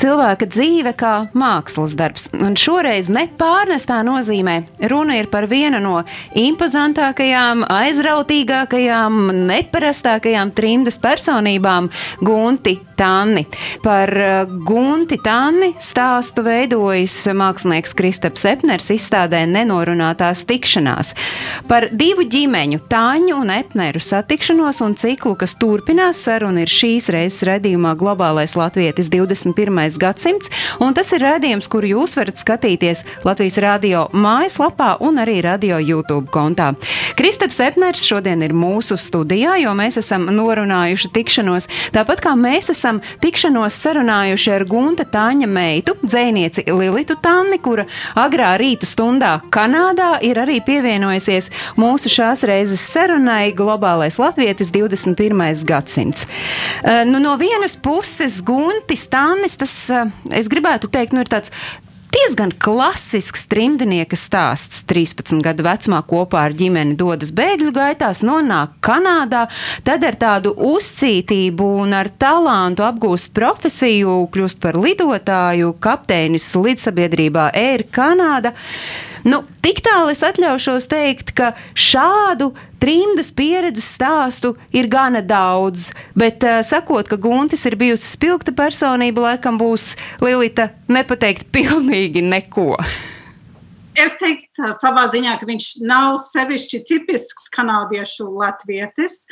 Cilvēka dzīve kā mākslas darbs, un šoreiz nepārnestā nozīmē runa ir par vienu no impozantākajām, aizrautīgākajām, neparastākajām trimdas personībām - Gunti Tanni. Par uh, Gunti Tanni stāstu veidojis mākslinieks Kristaps Epners izstādē nenorunātās tikšanās. Par divu ģimeņu, Tāņu un Epneru satikšanos un ciklu, kas turpinās sarunu, ir šīs reizes redzījumā Globālais Latvijas 21 gadsimts, un tas ir rādījums, kuru jūs varat skatīties Latvijas radio mājaslapā un arī radio YouTube kontā. Kristaps Epners šodien ir mūsu studijā, jo mēs esam norunājuši tikšanos, tāpat kā mēs esam tikšanos sarunājuši ar Gunta Tāņa meitu, dzēnieci Lilitu Tanni, kura agrā rīta stundā Kanādā ir arī pievienojusies mūsu šās reizes sarunai Globālais Latvijas 21. gadsimts. Uh, nu, no vienas puses, Guntis Tannis, tas, uh, es gribētu teikt, nu, ir tāds diezgan klasisks trimdnieka stāsts. 13 gadu vecumā kopā ar ģimeni dodas bēgļu gaitās, nonāk Kanādā, tad ar tādu uzcītību un ar talantu apgūst profesiju, kļūst par lidotāju, kapteinis lidsabiedrībā Air Canada. Nu, tik tālu es atļaušos teikt, ka šādu trimdas pieredzes stāstu ir gana daudz, bet uh, sakot, ka Guntis ir bijusi spilgta personība, laikam būs Lilita nepateikt pilnīgi neko. Es teiktu, savā ziņā, ka viņš nav sevišķi tipisks kanādiešu latvietis.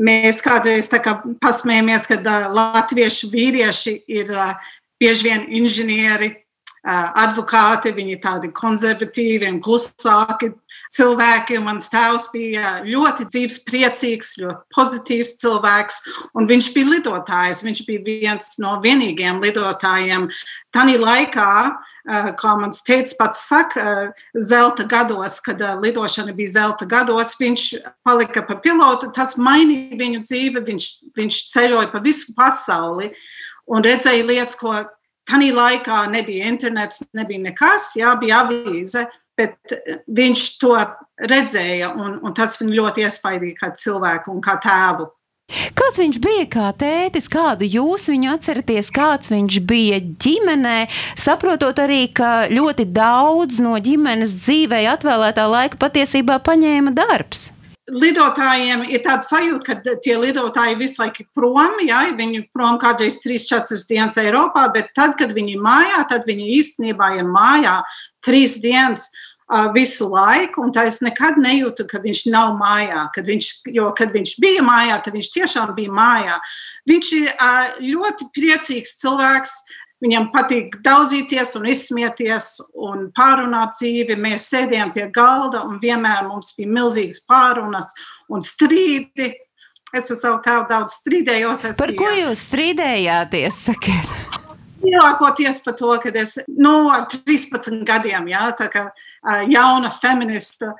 Mēs kādreiz kā pasmējamies, ka latviešu vīrieši ir uh, bieži vien inženieri, advokāti, viņi ir tādi konservatīvi un klusāki cilvēki. Mans tēvs bija ļoti dzīves, priecīgs, ļoti pozitīvs cilvēks, un viņš bija lidotājs. Viņš bija viens no vienīgajiem lidotājiem. Tanī laikā, uh, kā mans tēvs pats saka, uh, zelta gados, kad lidošana bija zelta gados, viņš palika par pilotu. Tas mainīja viņu dzīvi. Viņš, viņš ceļoja pa visu pasauli un redzēja lietas, ko Tanī laikā nebija internets, nebija nekas, jā, bija avīze, bet viņš to redzēja, un, un tas viņu ļoti iespaidīja kā cilvēku un kā tēvu. Kāds viņš bija kā tētis, kādu jūs viņu atceraties, kāds viņš bija ģimenē, saprotot arī, ka ļoti daudz no ģimenes dzīvē atvēlētā laika patiesībā paņēma darbs? Lidotājiem ir tāda sajūta, ka tie lidotāji visu laiku ir prom. Jā, viņi prom kādreiz 3-4 dienas Eiropā, bet tad, kad viņi ir mājā, tad viņi īstenībā ir mājā trīs dienas uh, visu laiku. Un tā es nekad nejūtu, ka viņš nav mājā. Kad viņš, jo, kad viņš bija mājā, tad viņš tiešām bija mājā. Viņš ir uh, ļoti priecīgs cilvēks. Viņam patīk daudzīties un izsmieties un pārunāt dzīvi. Mēs sēdējām pie galda un vienmēr mums bija milzīgas pārunas un strīdi. Es ar savu tēvu daudz strīdējos. Es Par ko jūs strīdējāties? Sakiet? Lielākoties par to, ka es nu, ar 13 gadiem, jā, tā kā jauna feminista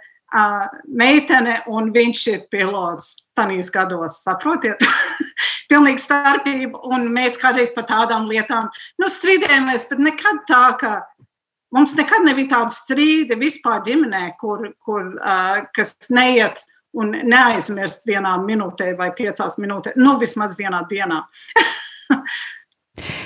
meitene, un viņš ir pilots tanīs gados, saprotiet? pilnīgi starpība, un mēs kādreiz par tādām lietām nu, strīdējamies, bet nekad tā, ka mums nekad nebija tāda strīda vispār ģimenē, kur, kur, uh, kas neiet un neaizmirst vienā minūtē vai piecās minūtēs, nu vismaz vienā dienā.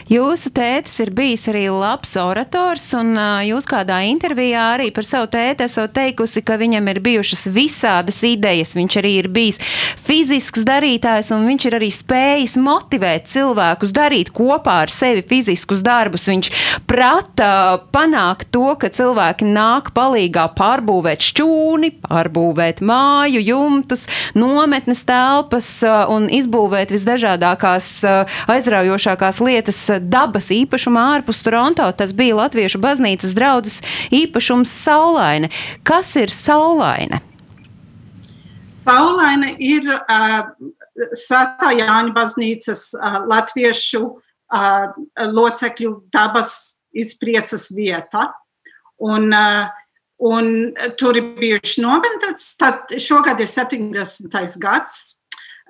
Jūsu tētis ir bijis arī labs orators, un jūs kādā intervijā arī par savu tēti esat teikusi, ka viņam ir bijušas visādas idejas. Viņš arī ir bijis fizisks darītājs, un viņš ir arī spējis motivēt cilvēkus darīt kopā ar sevi fiziskus darbus. Viņš prata panākt to, ka cilvēki nāk palīgā pārbūvēt šķūni, pārbūvēt māju, jumtus, nometnes telpas un izbūvēt visdažādākās aizraujošākās lietas dabas īpašumā ārpus Toronto. Tas bija Latviešu baznīcas draudzes īpašums Saulaine. Kas ir Saulaine? Saulaine ir uh, Svētā Jāņa baznīcas uh, latviešu uh, locekļu dabas izpriecas vieta. Un, uh, un tur ir bijuši nometnes. Šogad ir 70. gads,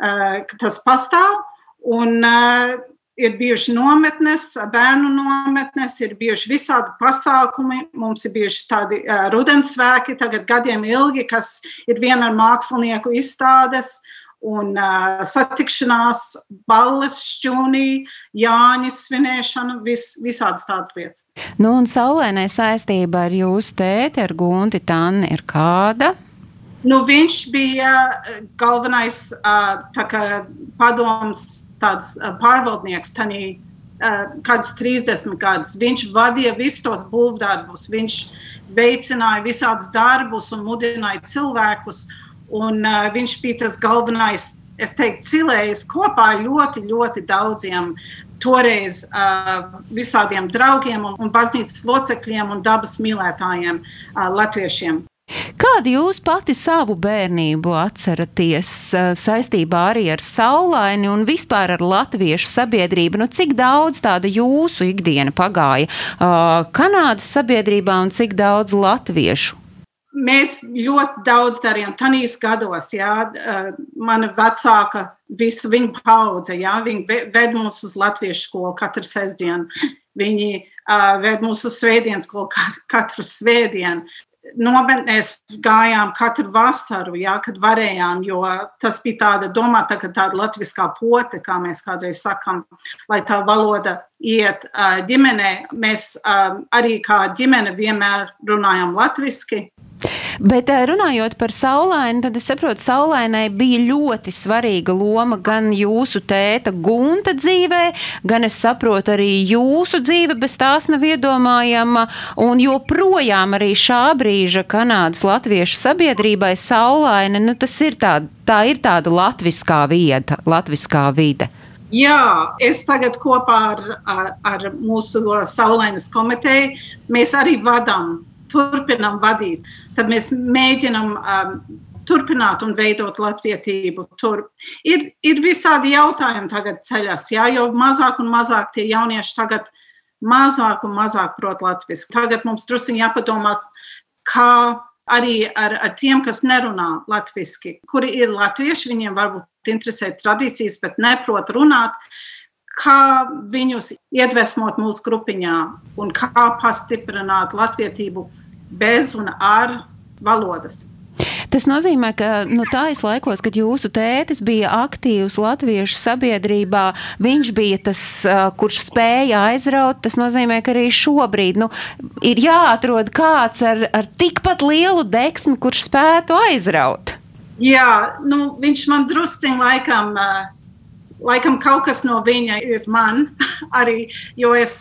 uh, tas pastāv. Un, uh, ir bijuši nometnes, bērnu nometnes, ir bijuši visādi pasākumi. Mums ir bijuši tādi uh, rudensvēki, tagad gadiem ilgi, kas ir viena ar mākslinieku izstādes. Un uh, satikšanās, balles, šķūnī, Jāņa svinēšana, vis, visādas tādas lietas. Nu, un saulēnē saistība ar jūsu tēti, ar Gunti Tanni, ir kāda? Nu, viņš bija galvenais kā, padoms, tāds pārvaldnieks, tanī, kāds 30 gadus. Viņš vadīja visus tos būvdarbus, viņš veicināja visādus darbus un mudināja cilvēkus. Un, uh, viņš bija tas galvenais, es teiktu, cilējs kopā ļoti, ļoti daudziem toreiz uh, visādiem draugiem un, un baznīcas locekļiem un dabas mīlētājiem, uh, latviešiem. Kādu jūs pati savu bērnību atceraties saistībā arī ar saulaini un vispār ar latviešu sabiedrību? Nu, cik daudz tāda jūsu ikdiena pagāja uh, Kanādas sabiedrībā un cik daudz latviešu? Mēs ļoti daudz darījām tanīs gados. Jā, mana vecāka, visu viņa paudze, jā, viņi ved mūs uz latviešu skolu katru sestdienu. Viņi uh, ved mūs uz svētdienas skolu katru svētdienu nometnēs gājām katru vasaru, jā, kad varējām, jo tas bija tāda domāta, ka tāda latviskā pote, kā mēs kādreiz sakam, lai tā valoda iet ģimenē. Mēs arī kā ģimene vienmēr runājam latviski. Bet eh, runājot par saulaini, tad es saprotu, saulainai bija ļoti svarīga loma gan jūsu tēta gunta dzīvē, gan es saprotu arī jūsu dzīve bez tās nav iedomājama. Un joprojām arī šā brīža Kanādas latviešu sabiedrībai saulaine, nu tas ir tā, tā ir tāda latviskā vieta, latviskā vide. Jā, es tagad kopā ar, ar, ar mūsu saulainas komiteju mēs arī vadām turpinām vadīt, tad mēs mēģinām um, turpināt un veidot latvietību. Tur ir, ir visādi jautājumi tagad ceļās, jā, jo mazāk un mazāk tie jaunieši tagad mazāk un mazāk prot latviešu. Tagad mums druskuļi jāpadomā, kā arī ar, ar tiem, kas nerunā latviešu, kuri ir latvieši, viņiem varbūt interesē tradīcijas, bet neprot runāt kā viņus iedvesmot mūsu grupiņā un kā pastiprināt latvietību bez un ar valodas. Tas nozīmē, ka nu, tājas laikos, kad jūsu tētis bija aktīvs latviešu sabiedrībā, viņš bija tas, kurš spēja aizraut. Tas nozīmē, ka arī šobrīd nu, ir jāatrod kāds ar, ar tikpat lielu deksmi, kurš spētu aizraut. Jā, nu, viņš man drusciņā laikam uh, laikam kaut kas no viņa ir man arī, jo es,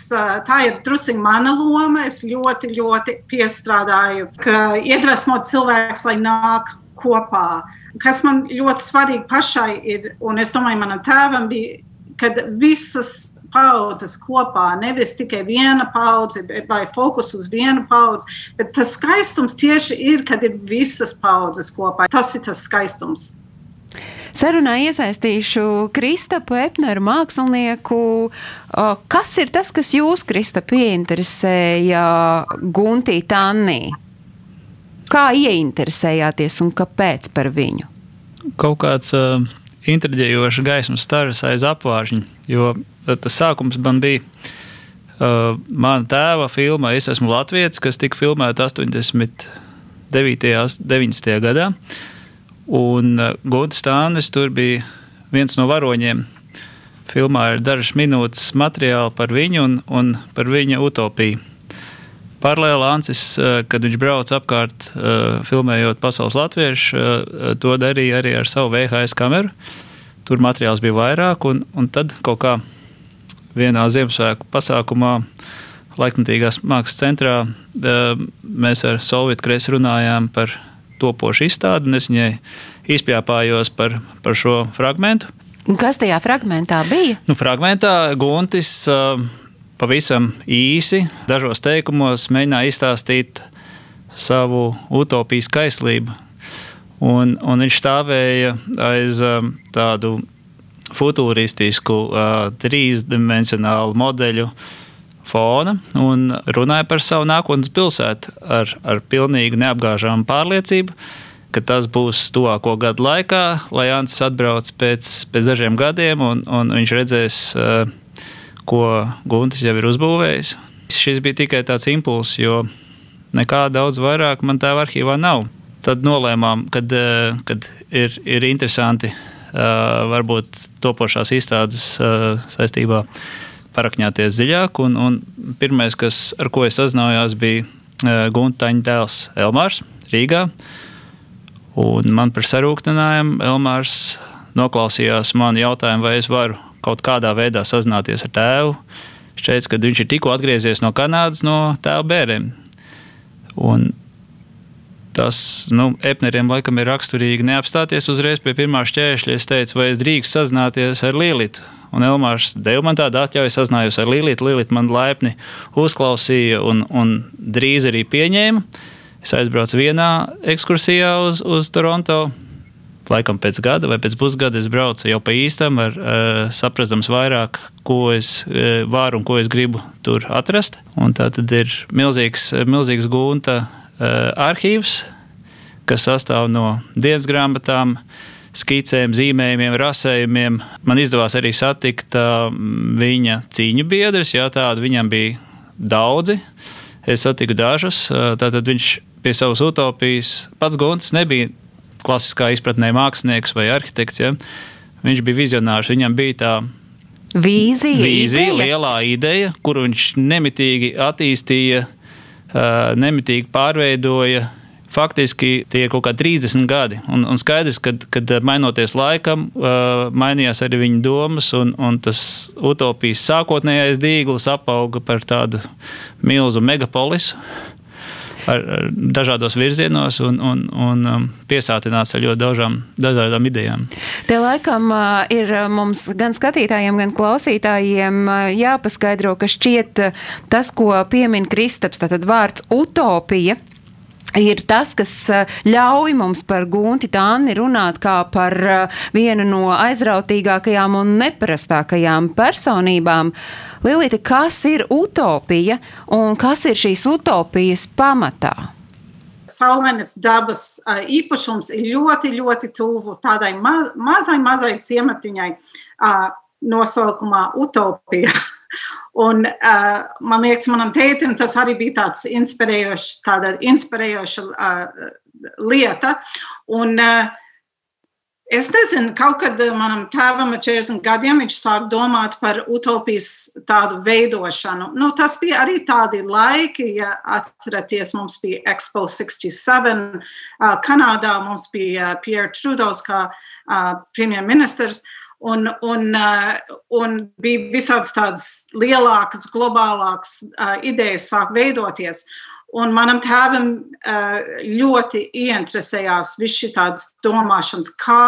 tā ir drusku mana loma. Es ļoti, ļoti piestrādāju, ka iedvesmot cilvēks, lai nāk kopā. Kas man ļoti svarīgi pašai ir, un es domāju, manam tēvam bija, kad visas paudzes kopā, nevis tikai viena paudze vai fokus uz vienu paudzi, bet tas skaistums tieši ir, kad ir visas paudzes kopā. Tas ir tas skaistums. Sarunā iesaistīšu Kristapu Epneru mākslinieku. Kas ir tas, kas jūs, Kristap, ieinteresēja Guntī Tannī? Kā ieinteresējāties un kāpēc par viņu? Kaut kāds uh, intriģējošs gaismas stars aiz apvāršņa, jo tas sākums man bija. Uh, mana tēva filma Es esmu Latvijas, kas tika filmēta 89. un 90. gadā. Un uh, Gunts Stānis tur bija viens no varoņiem. Filmā ir dažas minūtes materiāla par viņu un, un par viņa utopiju. Paralēli Ancis, uh, kad viņš brauca apkārt, uh, filmējot pasaules latviešu, to darīja arī ar savu VHS kameru. Tur materiāls bija vairāk, un, un tad kaut kā vienā Ziemassvētku pasākumā, laikmatīgās mākslas centrā, mēs ar Solvitu Kreisi runājām par topošu izstādi, un es viņai izpjāpājos par, par šo fragment. Kas tajā fragmentā bija? Nu, fragmentā Guntis uh, pavisam īsi, dažos teikumos, mēģināja izstāstīt savu utopijas kaislību. Un, un viņš stāvēja aiz um, tādu futuristisku, uh, trīsdimensionālu modeļu uh, fona un runāja par savu nākotnes pilsētu ar, ar pilnīgi neapgāžāmu pārliecību, ka tas būs tuvāko gadu laikā, lai Ants atbrauc pēc, pēc dažiem gadiem un, un viņš redzēs uh, ko Guntis jau ir uzbūvējis. Šis bija tikai tāds impulss, jo nekā daudz vairāk man tā arhīvā nav. Tad nolēmām, kad, eh, kad ir, ir interesanti uh, varbūt topošās izstādes saistībā parakņāties dziļāk. Un, un pirmais, kas, ar ko es sazinājos, bija uh, Guntaņa dēls Elmārs Rīgā. Un man par sarūktinājumu Elmārs noklausījās man jautājumu, vai es varu kaut kādā veidā sazināties ar tēvu. Teica, ka viņš ir tikko atgriezies no Kanādas, no tēva bērniem. Un tas nu, Epneriem laikam ir raksturīgi neapstāties uzreiz pie pirmā šķēršļa. Es teicu, vai es drīkstu sazināties ar Līlitu. Un Elmārs deva man tādu atļauju, sazinājos ar Līlitu. Līlita man laipni uzklausīja un, un drīz arī pieņēma. Es aizbraucu vienā ekskursijā uz, uz Toronto laikam pēc gada vai pēc pusgada es braucu jau pa īstam, ar, ar saprastams vairāk, ko es e, varu un ko es gribu tur atrast. Un tā tad ir milzīgs, milzīgs gūta e, arhīvs, kas sastāv no dienas grāmatām, skicēm, zīmējumiem, rasējumiem. Man izdevās arī satikt uh, viņa cīņu biedrus, jā, tādu viņam bija daudzi. Es satiku dažus. Tātad viņš pie savas utopijas pats Gunts nebija klasiskā izpratnē mākslinieks vai arhitekts. Ja? Viņš bija vizionārs, viņam bija tā vīzija, vīzija ideja. lielā ideja, kuru viņš nemitīgi attīstīja, nemitīgi pārveidoja. Faktiski tie ir kaut kādi 30 gadi. Un, un skaidrs, ka kad mainoties laikam, mainījās arī viņa domas, un, un tas utopijas sākotnējais dīglis apauga par tādu milzu megapolisu ar, ar dažādos virzienos un, un, un um, piesātināts ar ļoti dažām, dažādām idejām. Te laikam uh, ir uh, mums gan skatītājiem, gan klausītājiem uh, jāpaskaidro, ka šķiet tas, ko piemin Kristaps, tātad vārds utopija ir tas, kas eh, ļauj mums par Gunti Tāni runāt kā par eh, vienu no aizrautīgākajām un neparastākajām personībām. Lilita, kas ir utopija un kas ir šīs utopijas pamatā? Saulainas dabas eh, īpašums ir ļoti, ļoti tuvu tādai ma mazai, mazai ciematiņai nosaukumā Utopija. Un, uh, man liekas, manam tētim tas arī bija tāds inspirējošs, tāda inspirējoša uh, lieta. Un, uh, es nezinu, kaut kad manam tēvam ar 40 gadiem viņš sāk domāt par utopijas tādu veidošanu. Nu, tas bija arī tādi laiki, ja atceraties, mums bija Expo 67 uh, Kanādā, mums bija Pierre Trudeau kā premjerministrs. Uh, un, un, uh, un bija visādas tādas lielākas, globālākas uh, idejas sāk veidoties. Un manam tēvam uh, ļoti ieinteresējās viss šī tādas domāšanas, kā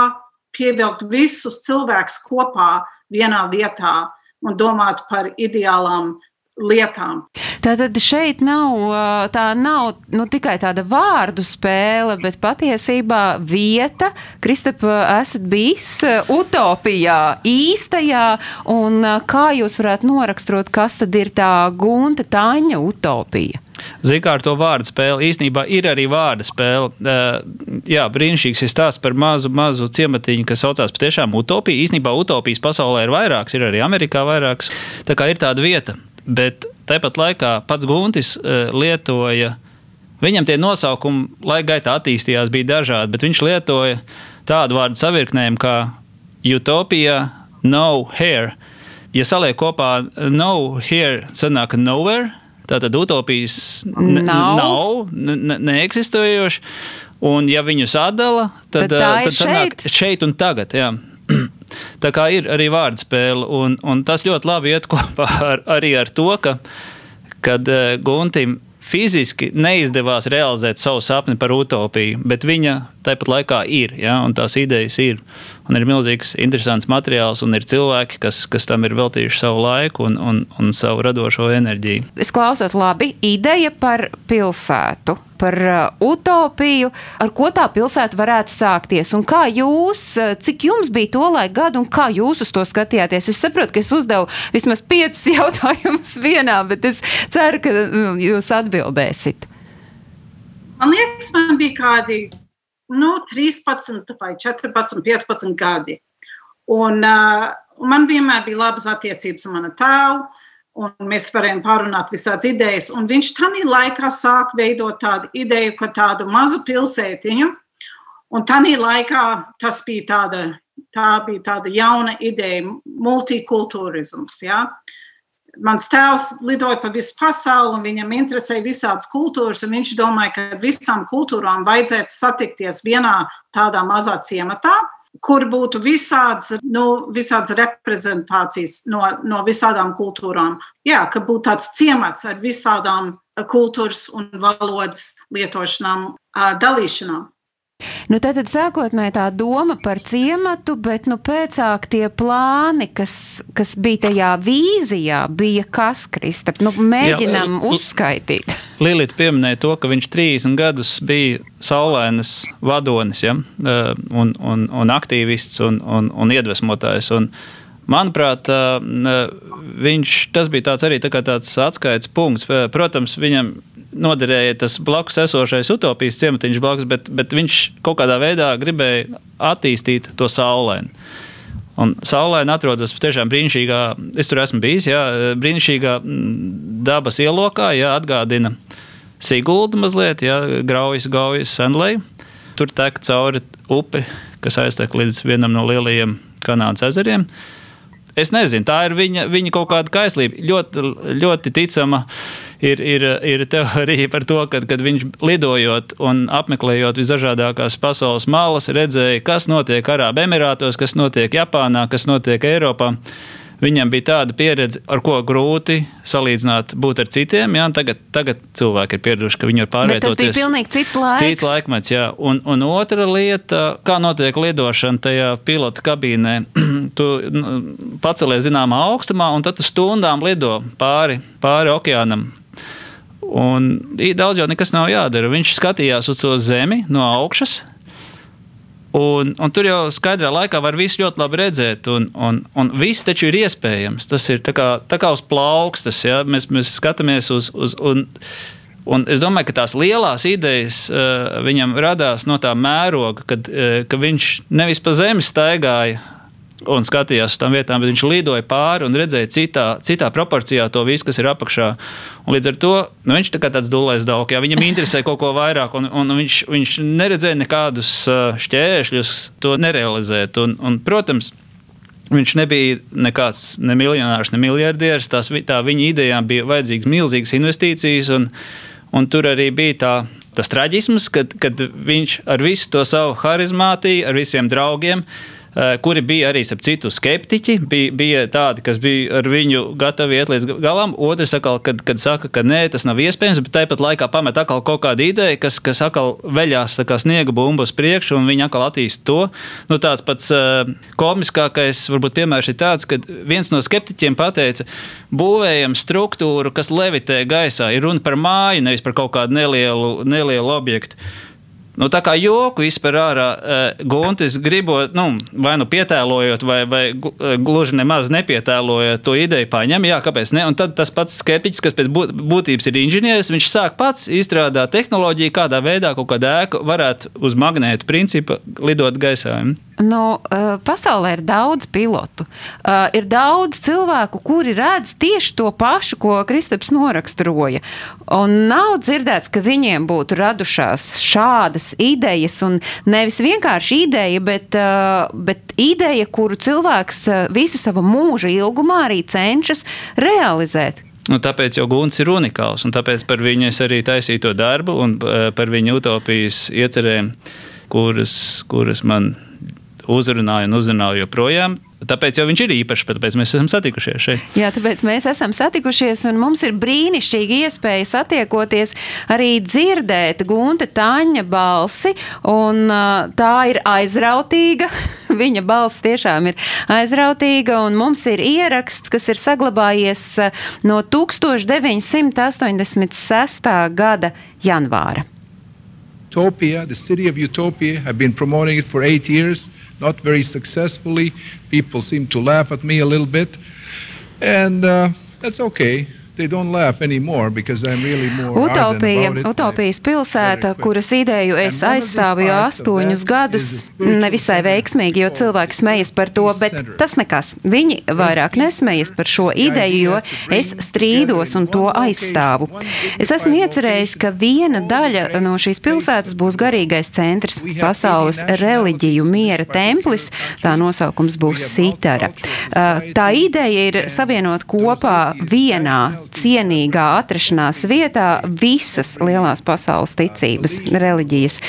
pievilkt visus cilvēkus kopā vienā vietā un domāt par ideālām lietām. Tātad šeit nav, tā nav nu, tikai tāda vārdu spēle, bet patiesībā vieta, Kristap, esat bijis utopijā, īstajā, un kā jūs varētu noraksturot, kas tad ir tā gunta taņa utopija? Zinām, ar to vārdu spēli īstenībā ir arī vārdu spēle. Uh, jā, brīnišķīgs ir stāsts par mazu, mazu ciematiņu, kas saucās patiešām utopija. Īstenībā utopijas pasaulē ir vairākas, ir arī Amerikā vairākas. Tā kā ir tāda vieta, Bet tāpat laikā pats Guntis uh, lietoja, viņam tie nosaukumi laika gaitā attīstījās, bija dažādi, bet viņš lietoja tādu vārdu savirknējumu kā utopija, no here. Ja saliek kopā no here, sanāk nowhere. Tātad utopijas nav, nav ne, neeksistējoši. Un, ja viņus atdala, tad, tad, tad, tad sanāk šeit. šeit un tagad. Jā. Tā kā ir arī vārdspēle, un, un tas ļoti labi iet kopā ar, arī ar to, ka, kad uh, Guntim fiziski neizdevās realizēt savu sapni par utopiju, bet viņa tāpat laikā ir, ja, un tās idejas ir. Un ir milzīgs, interesants materiāls, un ir cilvēki, kas, kas tam ir veltījuši savu laiku un, un, un savu radošo enerģiju. Es klausot labi, ideja par pilsētu par uh, utopiju, ar ko tā pilsēta varētu sākties. Un kā jūs, uh, cik jums bija to laika gadu, un kā jūs uz to skatījāties? Es saprotu, ka es uzdevu vismaz piecus jautājumus vienā, bet es ceru, ka nu, jūs atbildēsiet. Man liekas, man bija kādi nu, 13, vai 14, 15 gadi. Un, uh, man vienmēr bija labas attiecības ar manu tēvu, un mēs varējām pārunāt visādas idejas. Un viņš tajā laikā sāka veidot tādu ideju, ka tādu mazu pilsētiņu, un tajā laikā tas bija tāda, tā bija tāda jauna ideja, multikultūrisms. Ja? Mans tēvs lidoja pa visu pasauli, un viņam interesēja visādas kultūras. Viņš domāja, ka visām kultūrām vajadzētu satikties vienā tādā mazā ciematā, kur būtu visādas, nu, visādas reprezentācijas no, no visādām kultūrām. Jā, ka būtu tāds ciemats ar visādām kultūras un valodas lietošanām, dalīšanām. Nu, tātad sākotnēji tā doma par ciematu, bet nu, pēcāk tie plāni, kas, kas bija tajā vīzijā, bija kas, Kristap? Nu, mēģinam Jā, uzskaitīt. Lilita pieminēja to, ka viņš 30 gadus bija saulēnas vadonis ja? un, un, un aktīvists un, un, un iedvesmotājs. Un, Manuprāt, viņš, tas bija tāds arī tā tāds atskaites punkts. Protams, viņam noderēja tas blakus esošais utopijas ciematiņš blakus, bet, bet viņš kaut kādā veidā gribēja attīstīt to saulēnu. Un saulēna atrodas patiešām brīnišķīgā, es tur esmu bijis, jā, brīnišķīgā mm, dabas ielokā, jā, atgādina Siguldu mazliet, jā, Graujas, Gaujas, Sandlei. Tur tek cauri upi, kas aiztek līdz vienam no lielajiem Kanādas ezeriem. Es nezinu, tā ir viņa, viņa kaut kāda kaislība. Ļoti, ļoti ticama ir, ir, ir teorija par to, ka kad viņš lidojot un apmeklējot visdažādākās pasaules malas, redzēja, kas notiek Arābu Emirātos, kas notiek Japānā, kas notiek Eiropā. Viņam bija tāda pieredze, ar ko grūti salīdzināt būt ar citiem. Jā, tagad, tagad cilvēki ir pieraduši, ka viņi var pārvietoties. Bet tas bija pilnīgi cits laiks. Cits laikmets, jā. Un, un otra lieta, kā notiek lidošana tajā pilota kabīnē. tu pacelies zināmā augstumā, un tad tu stundām lido pāri, pāri okeānam. Un daudz jau nekas nav jādara. Viņš skatījās uz to zemi no augšas, Un, un tur jau skaidrā laikā var visu ļoti labi redzēt, un, un, un viss taču ir iespējams. Tas ir tā kā, tā kā uz plaukstas, ja mēs, mēs skatāmies uz. uz un, Un es domāju, ka tās lielās idejas uh, viņam radās no tā mēroga, kad, uh, ka viņš nevis pa zemi staigāja un skatījās uz tām vietām, bet viņš lidoja pāri un redzēja citā, citā proporcijā to visu, kas ir apakšā. Un līdz ar to nu, viņš tā kā tāds dūlais daudz, ja viņam interesē kaut ko vairāk, un, un viņš, viņš neredzēja nekādus šķēršļus to nerealizēt. Un, un, protams, Viņš nebija nekāds ne miljonārs, ne miljardieris. Tās, tā viņa idejām bija vajadzīgas milzīgas investīcijas, un, un tur arī bija tā, tas traģisms, kad, kad viņš ar visu to savu harizmātiju, ar visiem draugiem, uh, kuri bija arī ap citu skeptiķi. Bija, bija tādi, kas bija ar viņu gatavi iet līdz galam. Otrs atkal, kad, kad saka, ka nē, tas nav iespējams, bet tāpat laikā pamet atkal kaut kādu ideju, kas, kas atkal veļās kā sniega bumbu uz priekšu, un viņi atkal attīst to. Nu, tāds pats uh, komiskākais, varbūt, piemērs ir tāds, ka viens no skeptiķiem pateica, būvējam struktūru, kas levitē gaisā. Ir runa par māju, nevis par kaut kādu nelielu, nelielu objektu. Nu, tā kā joku izspēr ārā, uh, Guntis gribot, nu, vai nu pietēlojot, vai, vai uh, gluži nemaz nepietēlojot to ideju, paņem, jā, kāpēc ne? Un tad tas pats skeptiķis, kas pēc būtības ir inženieris, viņš sāk pats izstrādāt tehnoloģiju, kādā veidā kaut kāda ēka varētu uz magnētu principu lidot gaisā. Nu, uh, pasaulē ir daudz pilotu. Uh, ir daudz cilvēku, kuri redz tieši to pašu, ko Kristaps noraksturoja. Un nav dzirdēts, ka viņiem būtu radušās šādas idejas, un nevis vienkārši ideja, bet, uh, bet ideja, kuru cilvēks visu savu mūža ilgumā arī cenšas realizēt. Nu, tāpēc jau Gunts ir unikāls, un tāpēc par viņu es arī taisīju to darbu un par viņa utopijas iecerēm, kuras, kuras man uzrunāja un uzrunāja joprojām. Tāpēc viņš ir īpašs, tāpēc mēs esam satikušies šeit. Jā, tāpēc mēs esam satikušies, un mums ir brīnišķīgi iespēja satiekoties, arī dzirdēt Gunta Tāņa balsi, un tā ir aizrautīga. Viņa balss tiešām ir aizrautīga, un mums ir ieraksts, kas ir saglabājies no 1986. gada janvāra. Utopia, the city of Utopia, I've been promoting it for eight years, not very successfully. People seem to laugh at me a little bit, and uh, that's okay. Really Utopija. Utopijas pilsēta, kuras ideju es aizstāvu jau astoņus gadus, nevisai veiksmīgi, jo cilvēki smejas par to, bet tas nekas. Viņi vairāk nesmejas par šo ideju, jo es strīdos un to aizstāvu. Es esmu iecerējis, ka viena daļa no šīs pilsētas būs garīgais centrs, pasaules reliģiju miera templis, tā nosaukums būs Sitara. Uh, Tā ideja ir savienot kopā vienā cienīgā atrašanās vietā visas lielās pasaules ticības, reliģijas.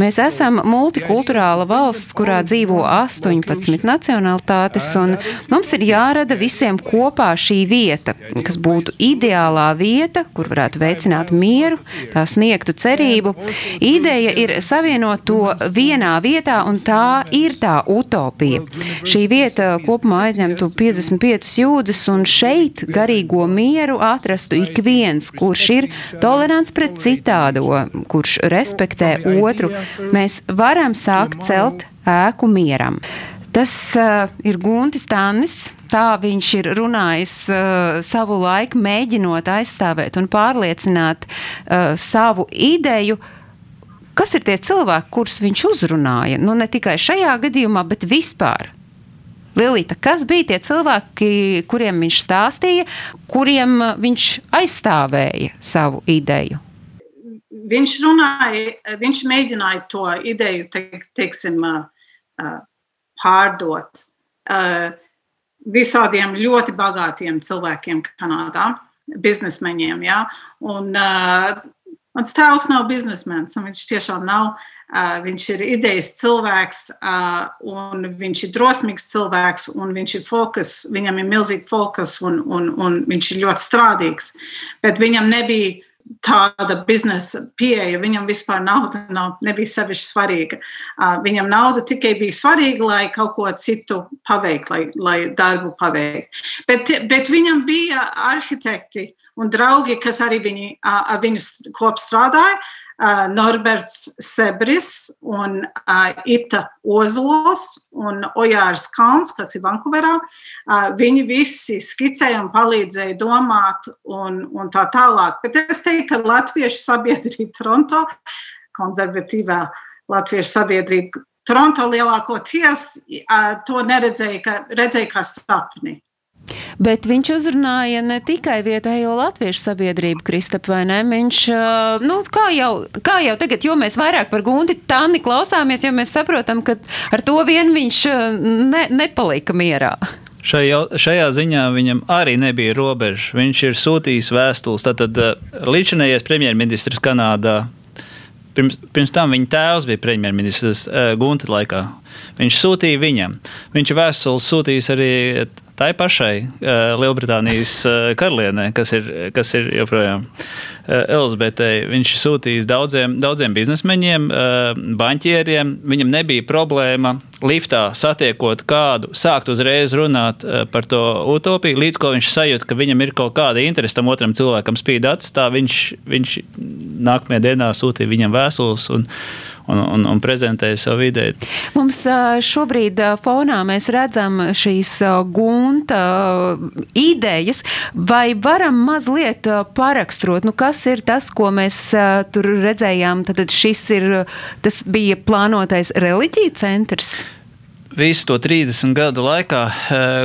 Mēs esam multikulturāla valsts, kurā dzīvo 18 nacionalitātes, un mums ir jārada visiem kopā šī vieta, kas būtu ideālā vieta, kur varētu veicināt mieru, tā sniegtu cerību. Ideja ir savienot to vienā vietā, un tā ir tā utopija. Šī vieta kopumā aizņemtu 55 jūdzes, un šeit garīgo mieru atrastu ik viens, kurš ir tolerants pret citādo, kurš respektē otru. Mēs varam sākt celt ēku mieram. Tas uh, ir Guntis Tannis. Tā viņš ir runājis uh, savu laiku, mēģinot aizstāvēt un pārliecināt uh, savu ideju. Kas ir tie cilvēki, kurus viņš uzrunāja? Nu, ne tikai šajā gadījumā, bet vispār. Lilita, kas bija tie cilvēki, kuriem viņš stāstīja, kuriem viņš aizstāvēja savu ideju? Viņš runāja, viņš mēģināja to ideju, teik, teiksim, pārdot visādiem ļoti bagātiem cilvēkiem Kanādā, biznesmeņiem. Ja? Un, uh, mans tēvs nav biznesmenis, un viņš tiešām nav. Viņš ir idejas cilvēks, un viņš ir drosmīgs cilvēks, un viņš ir fokus, viņam ir milzīgs fokus, un, un, un viņš ir ļoti strādīgs. Bet viņam nebija tāda biznesa pieeja. Viņam vispār nauda nav, nebija sevišķi svarīga. Viņam nauda tikai bija svarīga, lai kaut ko citu paveiktu, lai, lai darbu paveiktu. Bet, bet viņam bija arhitekti un draugi, kas arī viņi, ar viņu kopā strādāja. Uh, Norberts Sebris un uh, Ita Ozols un Ojārs Kalns, kas ir Vankūverā. Uh, viņi visi skicēja un palīdzēja domāt un, un tā tālāk. Bet es teiktu, ka Latviešu sabiedrība Toronto, konservatīvā Latviešu sabiedrība Toronto lielākoties uh, to neredzēja, ka, redzēja kā sapni. Bet viņš uzrunāja ne tikai vietējo latviešu sabiedrību, Kristap, vai ne? Viņš, nu, kā jau, kā jau tagad, jo mēs vairāk par Gunti Tanni klausāmies, jo mēs saprotam, ka ar to vien viņš ne, nepalika mierā. Šajā, šajā ziņā viņam arī nebija robeža. Viņš ir sūtījis vēstules. Tātad līdzinājais premjerministrs Kanādā. Pirms, pirms tam viņa tēvs bija premjerministrs Gunta laikā. Viņš sūtīja viņam. Viņš vēstules sūtījis arī tai pašai uh, Lielbritānijas uh, karalienei, kas ir, kas ir joprojām uh, Elizabetei. Viņš sūtījis daudziem, daudziem biznesmeņiem, uh, banķieriem. Viņam nebija problēma liftā satiekot kādu, sākt uzreiz runāt uh, par to utopiju, līdz ko viņš sajūt, ka viņam ir kaut kāda interese tam otram cilvēkam spīd acis. Tā viņš, viņš nākamajā dienā sūtīja viņam vēstules. Un, un, un, prezentēja savu ideju. Mums šobrīd fonā mēs redzam šīs gunta idejas, vai varam mazliet paraksturot, nu kas ir tas, ko mēs tur redzējām, tad šis ir, tas bija plānotais reliģija centrs? Visu to 30 gadu laikā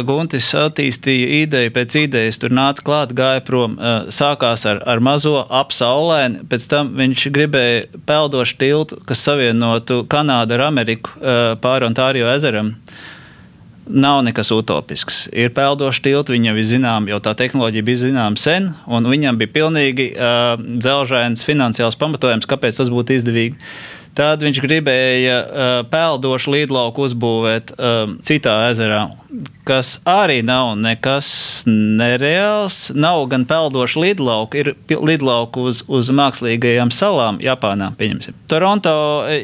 Guntis attīstīja ideju pēc idejas. Tur nāca klāt, gāja prom. Sākās ar, ar mazo apsaulēni, pēc tam viņš gribēja peldošu tiltu, kas savienotu Kanādu ar Ameriku pāri Ontārio ezeram. Nav nekas utopisks. Ir peldoši tilti, viņam ir zinām, jau tā tehnoloģija bija zināma sen, un viņam bija pilnīgi uh, dzelžains finansiāls pamatojums, kāpēc tas būtu izdevīgi. Tad viņš gribēja uh, peldošu līdlauku uzbūvēt uh, citā ezerā, kas arī nav nekas nereāls. Nav gan peldošu līdlauku, ir līdlauku uz, uz mākslīgajām salām Japānā. Pieņemsim. Toronto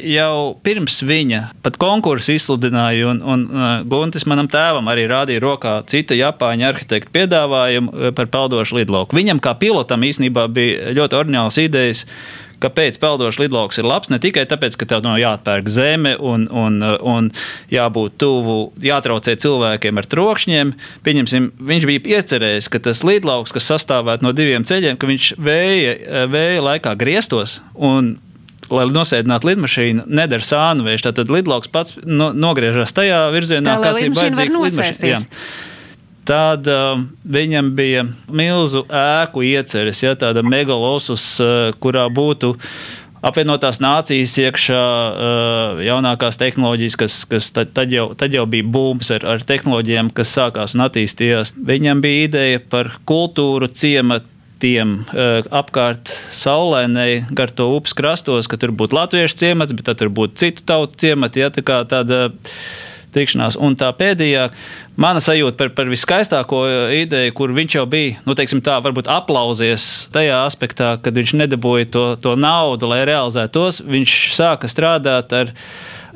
jau pirms viņa pat konkursu izsludināja, un, un uh, Guntis manam tēvam arī rādīja rokā cita Japāņu arhitekta piedāvājumu par peldošu līdlauku. Viņam kā pilotam īstenībā bija ļoti orģināls idejas Kāpēc peldošs lidlauks ir labs? Ne tikai tāpēc, ka tev nav jāatpērk zeme un, un, un jābūt tuvu, jātraucē cilvēkiem ar trokšņiem. Pieņemsim, viņš bija iecerējis, ka tas lidlauks, kas sastāvētu no diviem ceļiem, ka viņš vēja, vēja laikā griestos lai nosēdinātu lidmašīnu, nedara sānu vējš. Tad lidlauks pats no, nogriežas tajā virzienā, kāds ir vajadzīgs lidmašīnai. Tad uh, viņam bija milzu ēku ieceres, ja, tāda megalosus, uh, kurā būtu apvienotās nācijas iekšā, uh, jaunākās tehnoloģijas, kas, kas tad, tad, jau, tad jau bija būms ar, ar tehnoloģijām, kas sākās un attīstījās. Viņam bija ideja par kultūru ciematu uh, apkārt saulēnai, gar to upes krastos, ka tur būtu latviešu ciemats, bet tad tur būtu citu tautu ciemati. Ja, tā kā tāda tikšanās. Un tā pēdējā mana sajūta par, par viskaistāko ideju, kur viņš jau bija, nu, teiksim, tā, varbūt aplausies tajā aspektā, kad viņš nedabūja to, to naudu, lai realizētu tos. Viņš sāka strādāt ar,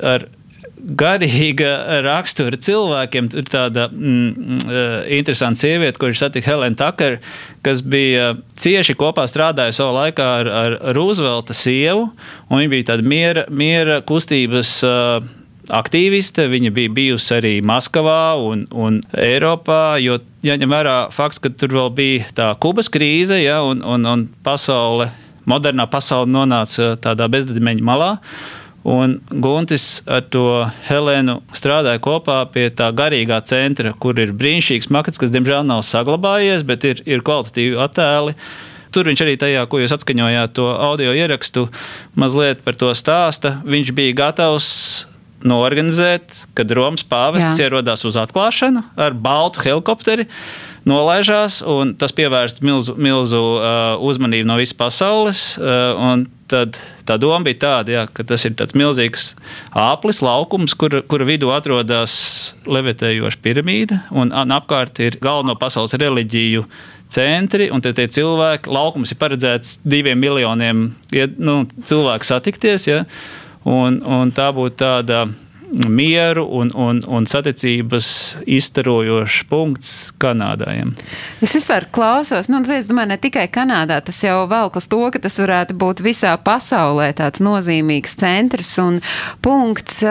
ar garīga rakstura cilvēkiem. Ir tāda mm, eh, interesanta sieviete, kurš satika Helēnu Takaru, kas bija cieši kopā strādājusi savā laikā ar, ar Roosevelta sievu. Viņa bija tāda miera, miera kustības. Uh, aktīviste. Viņa bija bijusi arī Maskavā un, un Eiropā. Jo jāņem vērā fakts, ka tur vēl bija tā Kubas krīze, ja, un, un, un pasaule, modernā pasaule nonāca tādā bezdedimeņa malā. Un Guntis ar to Helēnu strādāja kopā pie tā garīgā centra, kur ir brīnišķīgs makets, kas diemžēl nav saglabājies, bet ir, ir kvalitatīvi attēli. Tur viņš arī tajā, ko jūs atskaņojāt, to audio ierakstu, mazliet par to stāsta. Viņš bija gatavs norganizēt, kad Romas pāvests ierodās uz atklāšanu ar baltu helikopteri nolaižās, un tas pievērst milzu, milzu uh, uzmanību no visas pasaules. Uh, tad tā doma bija tāda, jā, ka tas ir tāds milzīgs aplis, laukums, kur, kura vidū atrodas levitējoša piramīda, un apkārt ir galveno pasaules reliģiju centri, un tie cilvēki, laukums ir paredzēts diviem miljoniem nu, cilvēku satikties. Ja? Un, un tā būtu tāda mieru un, un, un saticības izstarojošs punkts Kanādājiem. Es vispār klausos, nu, es domāju, ne tikai Kanādā, tas jau velk uz to, ka tas varētu būt visā pasaulē tāds nozīmīgs centrs un punkts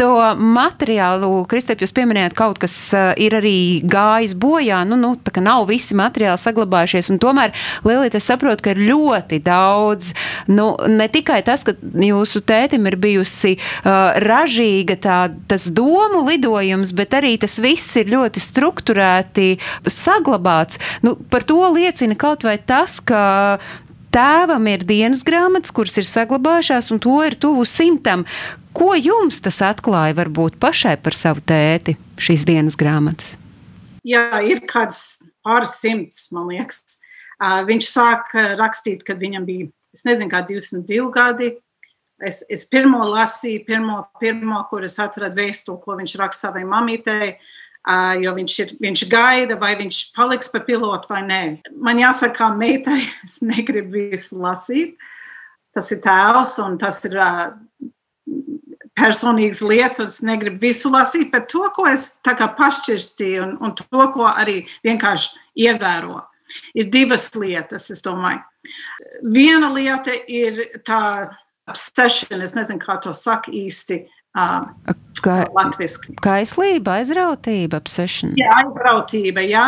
to materiālu, Kristēp, jūs pieminējāt, kaut kas uh, ir arī gājis bojā, nu, nu tā kā nav visi materiāli saglabājušies, un tomēr, Lielīt, es saprotu, ka ir ļoti daudz, nu, ne tikai tas, ka jūsu tētim ir bijusi uh, ražīga tā, tas domu lidojums, bet arī tas viss ir ļoti strukturēti saglabāts. Nu, par to liecina kaut vai tas, ka Tēvam ir dienas grāmatas, kuras ir saglabājušās, un to ir tuvu simtam. Ko jums tas atklāja varbūt pašai par savu tēti, šīs dienas grāmatas? Jā, ir kāds pāris simts, man liekas. Viņš sāka rakstīt, kad viņam bija, es nezinu, kā 22 gadi. Es, es pirmo lasīju, pirmo, pirmo kur es atradu vēstuli, ko viņš raksta savai mamītei. Uh, jo viņš, ir, viņš gaida, vai viņš paliks par pilotu vai nē. Man jāsaka, kā meitai, es negribu visu lasīt. Tas ir tēls un tas ir personīgas lietas, un es negribu visu lasīt, bet to, ko es pašķirstīju un, un to, ko arī vienkārši ievēro, ir divas lietas, es domāju. Viena lieta ir tā obsession, es nezinu, kā to saka īsti, Kā, kaislība, aizrautība, obsession. Jā, aizrautība, jā,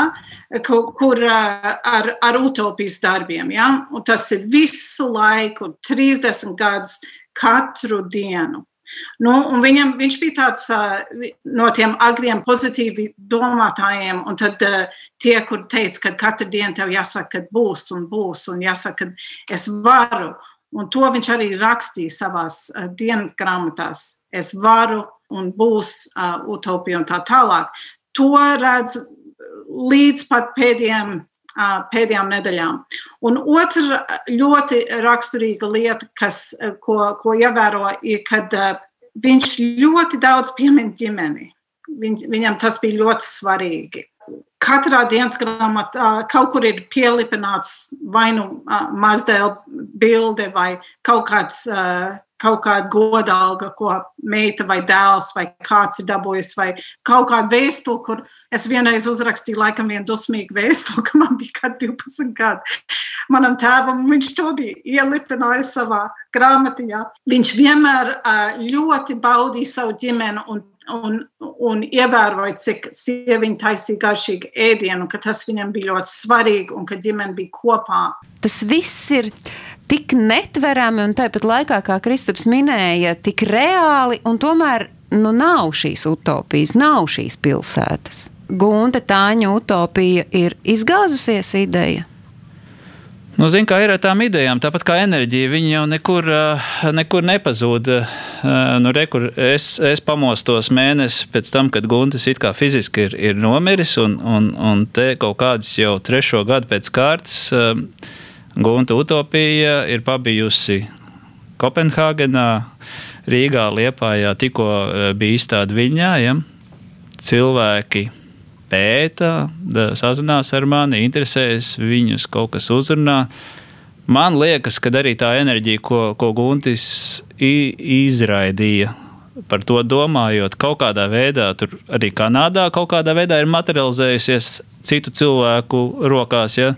kur, kur ar, ar utopijas darbiem, jā, un tas ir visu laiku, 30 gadus, katru dienu. Nu, viņam, viņš bija tāds no tiem agriem pozitīvi domātājiem, un tad tie, kur teica, ka katru dienu tev jāsaka, ka būs un būs, un jāsaka, ka es varu. Un to viņš arī rakstīja savā uh, dienas grāmatās. Es varu un būs uh, utopija un tā tālāk. To redz līdz pat pēdējiem, uh, pēdējām nedēļām. Un otra ļoti raksturīga lieta, kas, uh, ko, ko ievēro, ir, kad uh, viņš ļoti daudz piemin ģimeni. Viņ, viņam tas bija ļoti svarīgi katrā dienas grāmatā kaut kur ir pielipināts vai nu mazdēļ bilde vai kaut kāds. Kaut kāda godalga, ko meita vai dēls vai kāds ir dabūjis, vai kaut kāda vēstule, kur es vienreiz uzrakstīju, laikam, vienu dusmīgu vēstuli, ka man bija kaut 12 gadi. manam tēvam. Viņš to bija ielipinājis savā grāmatiņā. Viņš vienmēr ļoti baudīja savu ģimeni un un, un ievēroja, cik sieviete taisīja garšīgu ēdienu, ka tas viņam bija ļoti svarīgi un ka ģimene bija kopā. Tas viss ir tik netverami un tāpat laikā, kā Kristaps minēja, tik reāli un tomēr nu, nav šīs utopijas, nav šīs pilsētas. Gunta Tāņa utopija ir izgāzusies ideja. Nu, Ziniet, kā ir ar tām idejām, tāpat kā enerģija, viņa jau nekur, nekur nepazūd. Nu, re, es, es pamostos mēnesi pēc tam, kad Guntis it kā fiziski ir, ir nomiris, un, un, un te kaut kādas jau trešo gadu pēc kārtas Gunta utopija ir pabijusi Kopenhāgenā, Rīgā, Liepājā, tikko bija izstāde viņā. Ja? Cilvēki pēta, sazinās ar mani, interesējas, viņus kaut kas uzrunā. Man liekas, ka arī tā enerģija, ko, ko Guntis izraidīja, par to domājot, kaut kādā veidā, tur arī Kanādā, kaut kādā veidā ir materializējusies citu cilvēku rokās. Ja?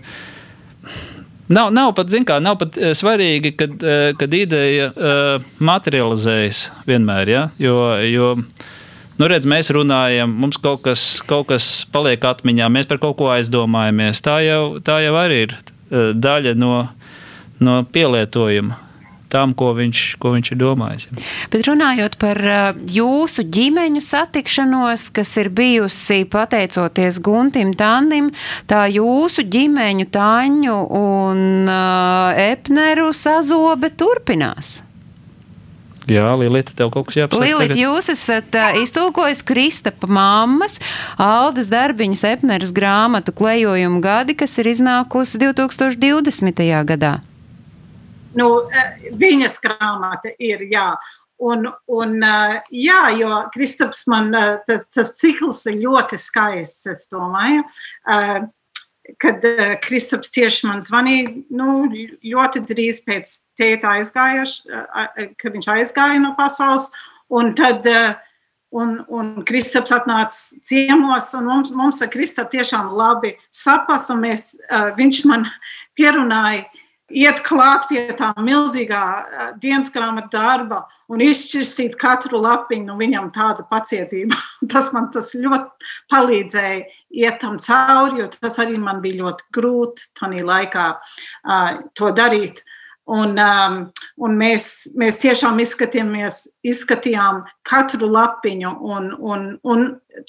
Nav, nav pat, kā, nav pat svarīgi, kad, kad ideja uh, materializējas vienmēr. Ja? Jo, jo Nu, redz, mēs runājam, mums kaut kas, kaut kas paliek atmiņā, mēs par kaut ko aizdomājamies. Tā jau, tā jau arī ir daļa no, no pielietojuma tam, ko viņš, ko viņš ir domājis. Bet runājot par jūsu ģimeņu satikšanos, kas ir bijusi pateicoties Guntim Tannim, tā jūsu ģimeņu Taņu un uh, Epneru sazobe turpinās. Jā, Līta, tev kaut kas jāpasaka. Līta, jūs esat uh, iztulkojis Kristapa mammas, Aldas darbiņas Epneras grāmatu klejojumu gadi, kas ir iznākusi 2020. gadā. Nu, viņas grāmata ir, jā. Un, un, jā, jo Kristaps man tas, tas cikls ir ļoti skaists, es domāju kad Kristaps tieši man zvanīja, nu, ļoti drīz pēc tēta aizgājuši, uh, kad viņš aizgāja no pasaules. Un tad un, un Kristaps atnāca ciemos, un mums, mums ar Kristapu tiešām labi sapas, un mēs, viņš man pierunāja iet klāt pie tā milzīgā dienas grāmatu darba un izšķirstīt katru lapiņu, nu viņam tāda pacietība. tas man tas ļoti palīdzēja iet tam cauri, jo tas arī man bija ļoti grūti tajā laikā uh, to darīt. Un, um, un mēs, mēs tiešām izskatījām katru lapiņu, un, un, un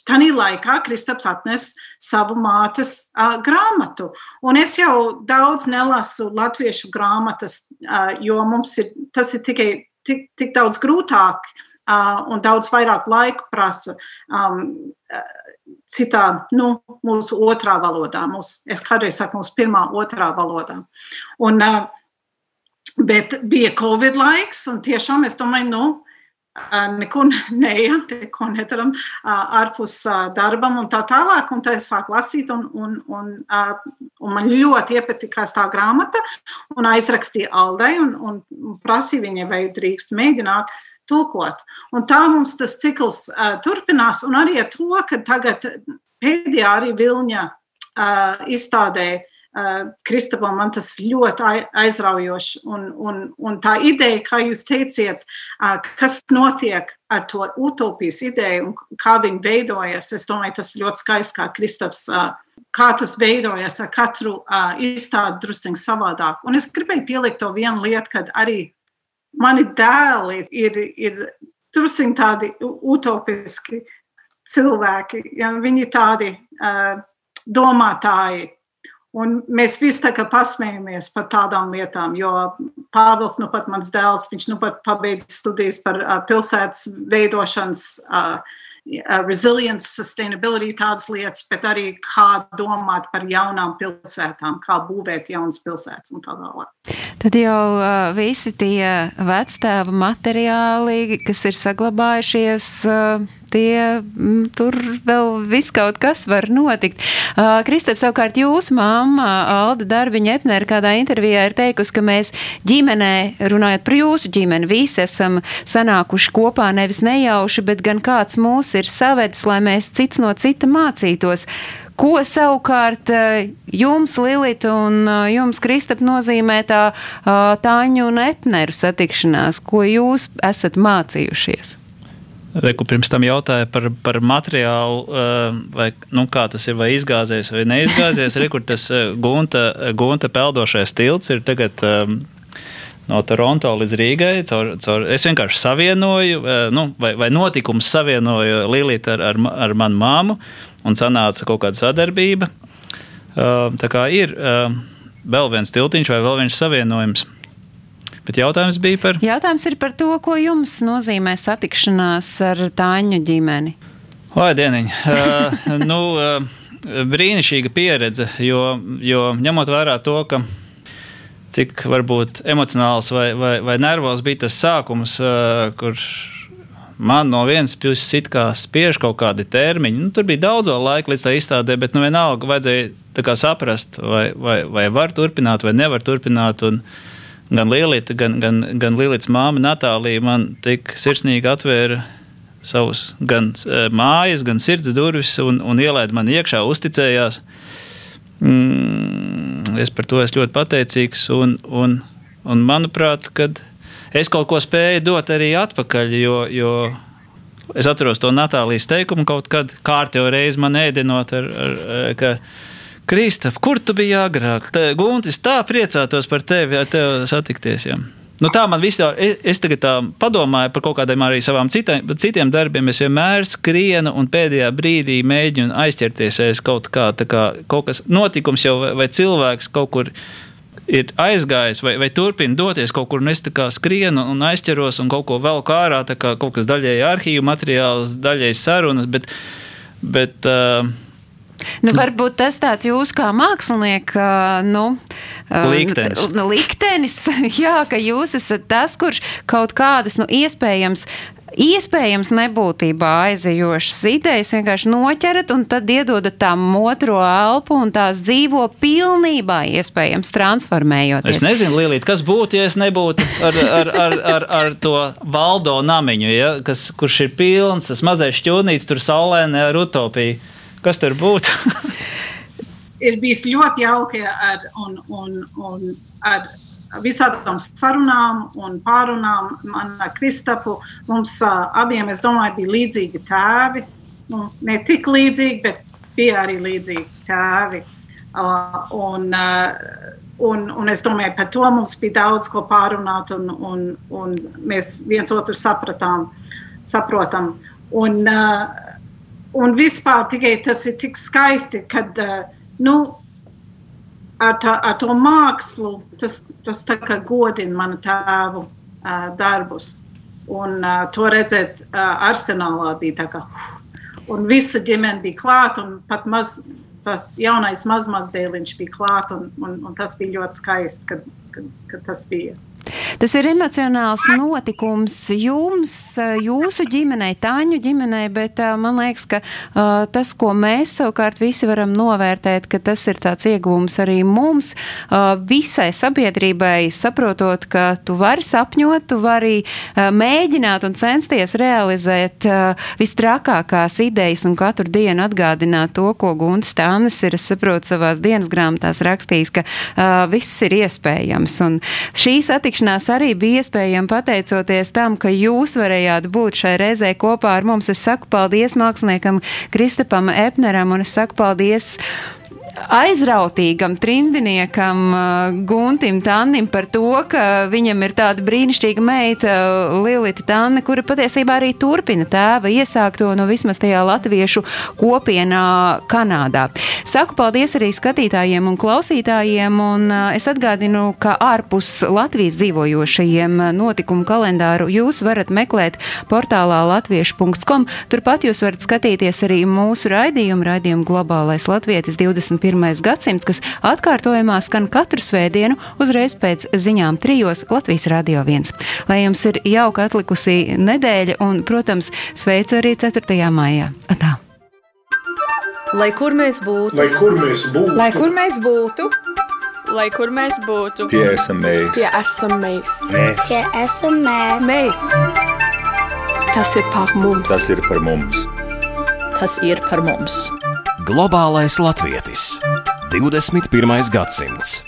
tajā laikā Kristaps atnes savu mātes uh, grāmatu. Un es jau daudz nelasu latviešu grāmatas, uh, jo mums ir, tas ir tikai tik, tik daudz grūtāk uh, un daudz vairāk laika prasa. Um, citā, nu, mūsu otrā valodā. Mūsu, es kādreiz saku, mūsu pirmā, otrā valodā. Un, uh, Bet bija Covid laiks, un tiešām es domāju, nu, neko neejam, neko nedaram ārpus darbam un tā tālāk. Un tad es sāku lasīt, un, un, un, un man ļoti iepatikās tā grāmata, un aizrakstīja Aldei, un, un prasīja viņai, vai drīkst mēģināt tulkot. Un tā mums tas cikls uh, turpinās, un arī ar to, ka tagad pēdējā arī Vilņa uh, izstādē Kristapam man tas ļoti aizraujoši. Un, un, un tā ideja, kā jūs teiciet, kas notiek ar to utopijas ideju un kā viņi veidojas, es domāju, tas ļoti skaisti, kā Kristaps, kā tas veidojas ar katru izstādi drusciņ savādāk. Un es gribēju pielikt to vienu lietu, kad arī mani dēli ir, ir drusciņ tādi utopiski cilvēki, ja viņi tādi domātāji. Un mēs visi tā kā pasmējamies par tādām lietām, jo Pāvils, nu pat mans dēls, viņš nu pat pabeidz studijas par uh, pilsētas veidošanas, uh, resilience, sustainability, tādas lietas, bet arī kā domāt par jaunām pilsētām, kā būvēt jaunas pilsētas un tā tālāk. Tad jau uh, visi tie vectēva materiāli, kas ir saglabājušies, uh, tie m, tur vēl viss kaut kas var notikt. Uh, Kristap, savukārt jūsu mamma Alda Darbiņa Epner kādā intervijā ir teikusi, ka mēs ģimenē, runājot par jūsu ģimeni, visi esam sanākuši kopā nevis nejauši, bet gan kāds mūs ir savedis, lai mēs cits no cita mācītos. Ko savukārt jums, Lilita, un jums, Kristap, nozīmē tā Tāņu un Epneru satikšanās? Ko jūs esat mācījušies? Reku pirms tam jautāja par, par materiālu, vai, nu, kā tas ir, vai izgāzies vai neizgāzies. Rekur tas gunta, gunta peldošais tilts ir tagad no Toronto līdz Rīgai. Caur, caur, es vienkārši savienoju, eh, nu, vai, vai notikums savienoju Lilītu ar, ar, ar manu māmu, un sanāca kaut kāda sadarbība. Eh, tā kā ir eh, vēl viens tiltiņš vai vēl viens savienojums. Bet jautājums bija par. Jautājums ir par to, ko jums nozīmē satikšanās ar Tāņu ģimeni. Vai dieniņ, uh, nu, uh, brīnišķīga pieredze, jo, jo ņemot vērā to, ka cik varbūt emocionāls vai, vai, vai nervos bija tas sākums, uh, kur man no vienas puses it kā spiež kaut kādi termiņi. Nu, tur bija daudz laika līdz tā izstādē, bet nu, vienalga vajadzēja saprast, vai, vai, vai var turpināt, vai nevar turpināt. Un gan Lielita, gan, gan, gan Lielītas māma Natālija man tik sirsnīgi atvēra savus gan mājas, gan sirds durvis un, un ielaida man iekšā, uzticējās. Mm, es par to esmu ļoti pateicīgs. Un, un, un manuprāt, es kaut ko spēju dot arī atpakaļ, jo, jo es atceros to Natālijas teikumu kaut kad kārtējo reizi man ēdinot. Ar, ar, ka, Kristap, kur tu biji agrāk? Guntis tā priecātos par tevi, ja tev satikties. Ja. Nu, tā man vispār, es, es tagad padomāju par kaut kādiem arī savām citiem, citiem darbiem. Es vienmēr skrienu un pēdējā brīdī mēģinu aizķerties aiz kaut kā, kā kaut kas notikums jau vai, vai cilvēks kaut kur ir aizgājis vai, vai turpina doties kaut kur, un es skrienu un aizķeros un kaut ko vēl kā ārā, kaut kas daļēji arhīvu materiāls, daļēji sarunas. Bet, bet, uh, Nu, varbūt tas tāds jūs kā mākslinieka nu, liktenis. liktenis, jā, ka jūs esat tas, kurš kaut kādas, nu, iespējams, iespējams nebūtībā aizejošas idejas vienkārši noķerat un tad iedodat tām otro elpu un tās dzīvo pilnībā, iespējams, transformējoties. Es nezinu, Līlīt, kas būtu, ja es nebūtu ar, ar, ar, ar, ar to valdo namiņu, ja, kas, kurš ir pilns, tas mazais šķūnīts tur saulēnē ar utopiju. Kas tur būtu? ir bijis ļoti jauki ar, un, un, un ar visādām sarunām un pārunām. Man ar Kristapu mums uh, abiem, es domāju, bija līdzīgi tēvi. Nu, ne tik līdzīgi, bet bija arī līdzīgi tēvi. Uh, un, uh, un, un es domāju, par to mums bija daudz ko pārunāt, un, un, un mēs viens otru sapratām, saprotam. Un, uh, un vispār tikai tas ir tik skaisti, kad uh, nu, ar, tā, ar to mākslu tas, tas godina manu tēvu uh, darbus. Un uh, to redzēt uh, arsenālā bija tā kā. Uh, visa ģimene bija klāta, un pat maz, tas jaunais mazmazdēliņš bija klāts, un, un, un tas bija ļoti skaisti, kad, kad, kad tas bija. Tas ir emocionāls notikums jums, jūsu ģimenei, Tāņu ģimenei, bet man liekas, ka uh, tas, ko mēs savukārt visi varam novērtēt, ka tas ir tāds ieguvums arī mums, uh, visai sabiedrībai, saprotot, ka tu vari sapņot, tu vari uh, mēģināt un censties realizēt vistrakākās idejas un katru dienu atgādināt to, ko Gunts Tānis ir, es saprotu, savās dienas grāmatās rakstījis, ka viss ir iespējams. Un šī satikšanās tikšanās arī bija iespējama pateicoties tam, ka jūs varējāt būt šai reizē kopā ar mums. Es saku paldies māksliniekam Kristapam Epneram un es saku paldies aizrautīgam trimdiniekam uh, Guntim Tannim par to, ka viņam ir tāda brīnišķīga meita uh, Lilita Tanne, kura patiesībā arī turpina tēva iesākto no vismaz tajā latviešu kopienā Kanādā. Saku paldies arī skatītājiem un klausītājiem, un uh, es atgādinu, ka ārpus Latvijas dzīvojošajiem notikumu kalendāru jūs varat meklēt portālā latviešu.com. Turpat jūs varat skatīties arī mūsu raidījumu, raidījumu globālais latvietis 25. 21. gadsimts, kas atkārtojumā skan katru svētdienu uzreiz pēc ziņām trijos Latvijas Radio 1. Lai jums ir jauka atlikusī nedēļa un, protams, sveicu arī 4. maijā. Atā. Lai kur mēs būtu, lai kur mēs būtu, lai kur mēs būtu, lai kur mēs būtu, tie esam mēs, tie esam mēs, mēs. tie esam mēs. mēs. Tas ir par mums, tas ir par mums, tas ir par mums. Globālais latvietis 21. gadsimts.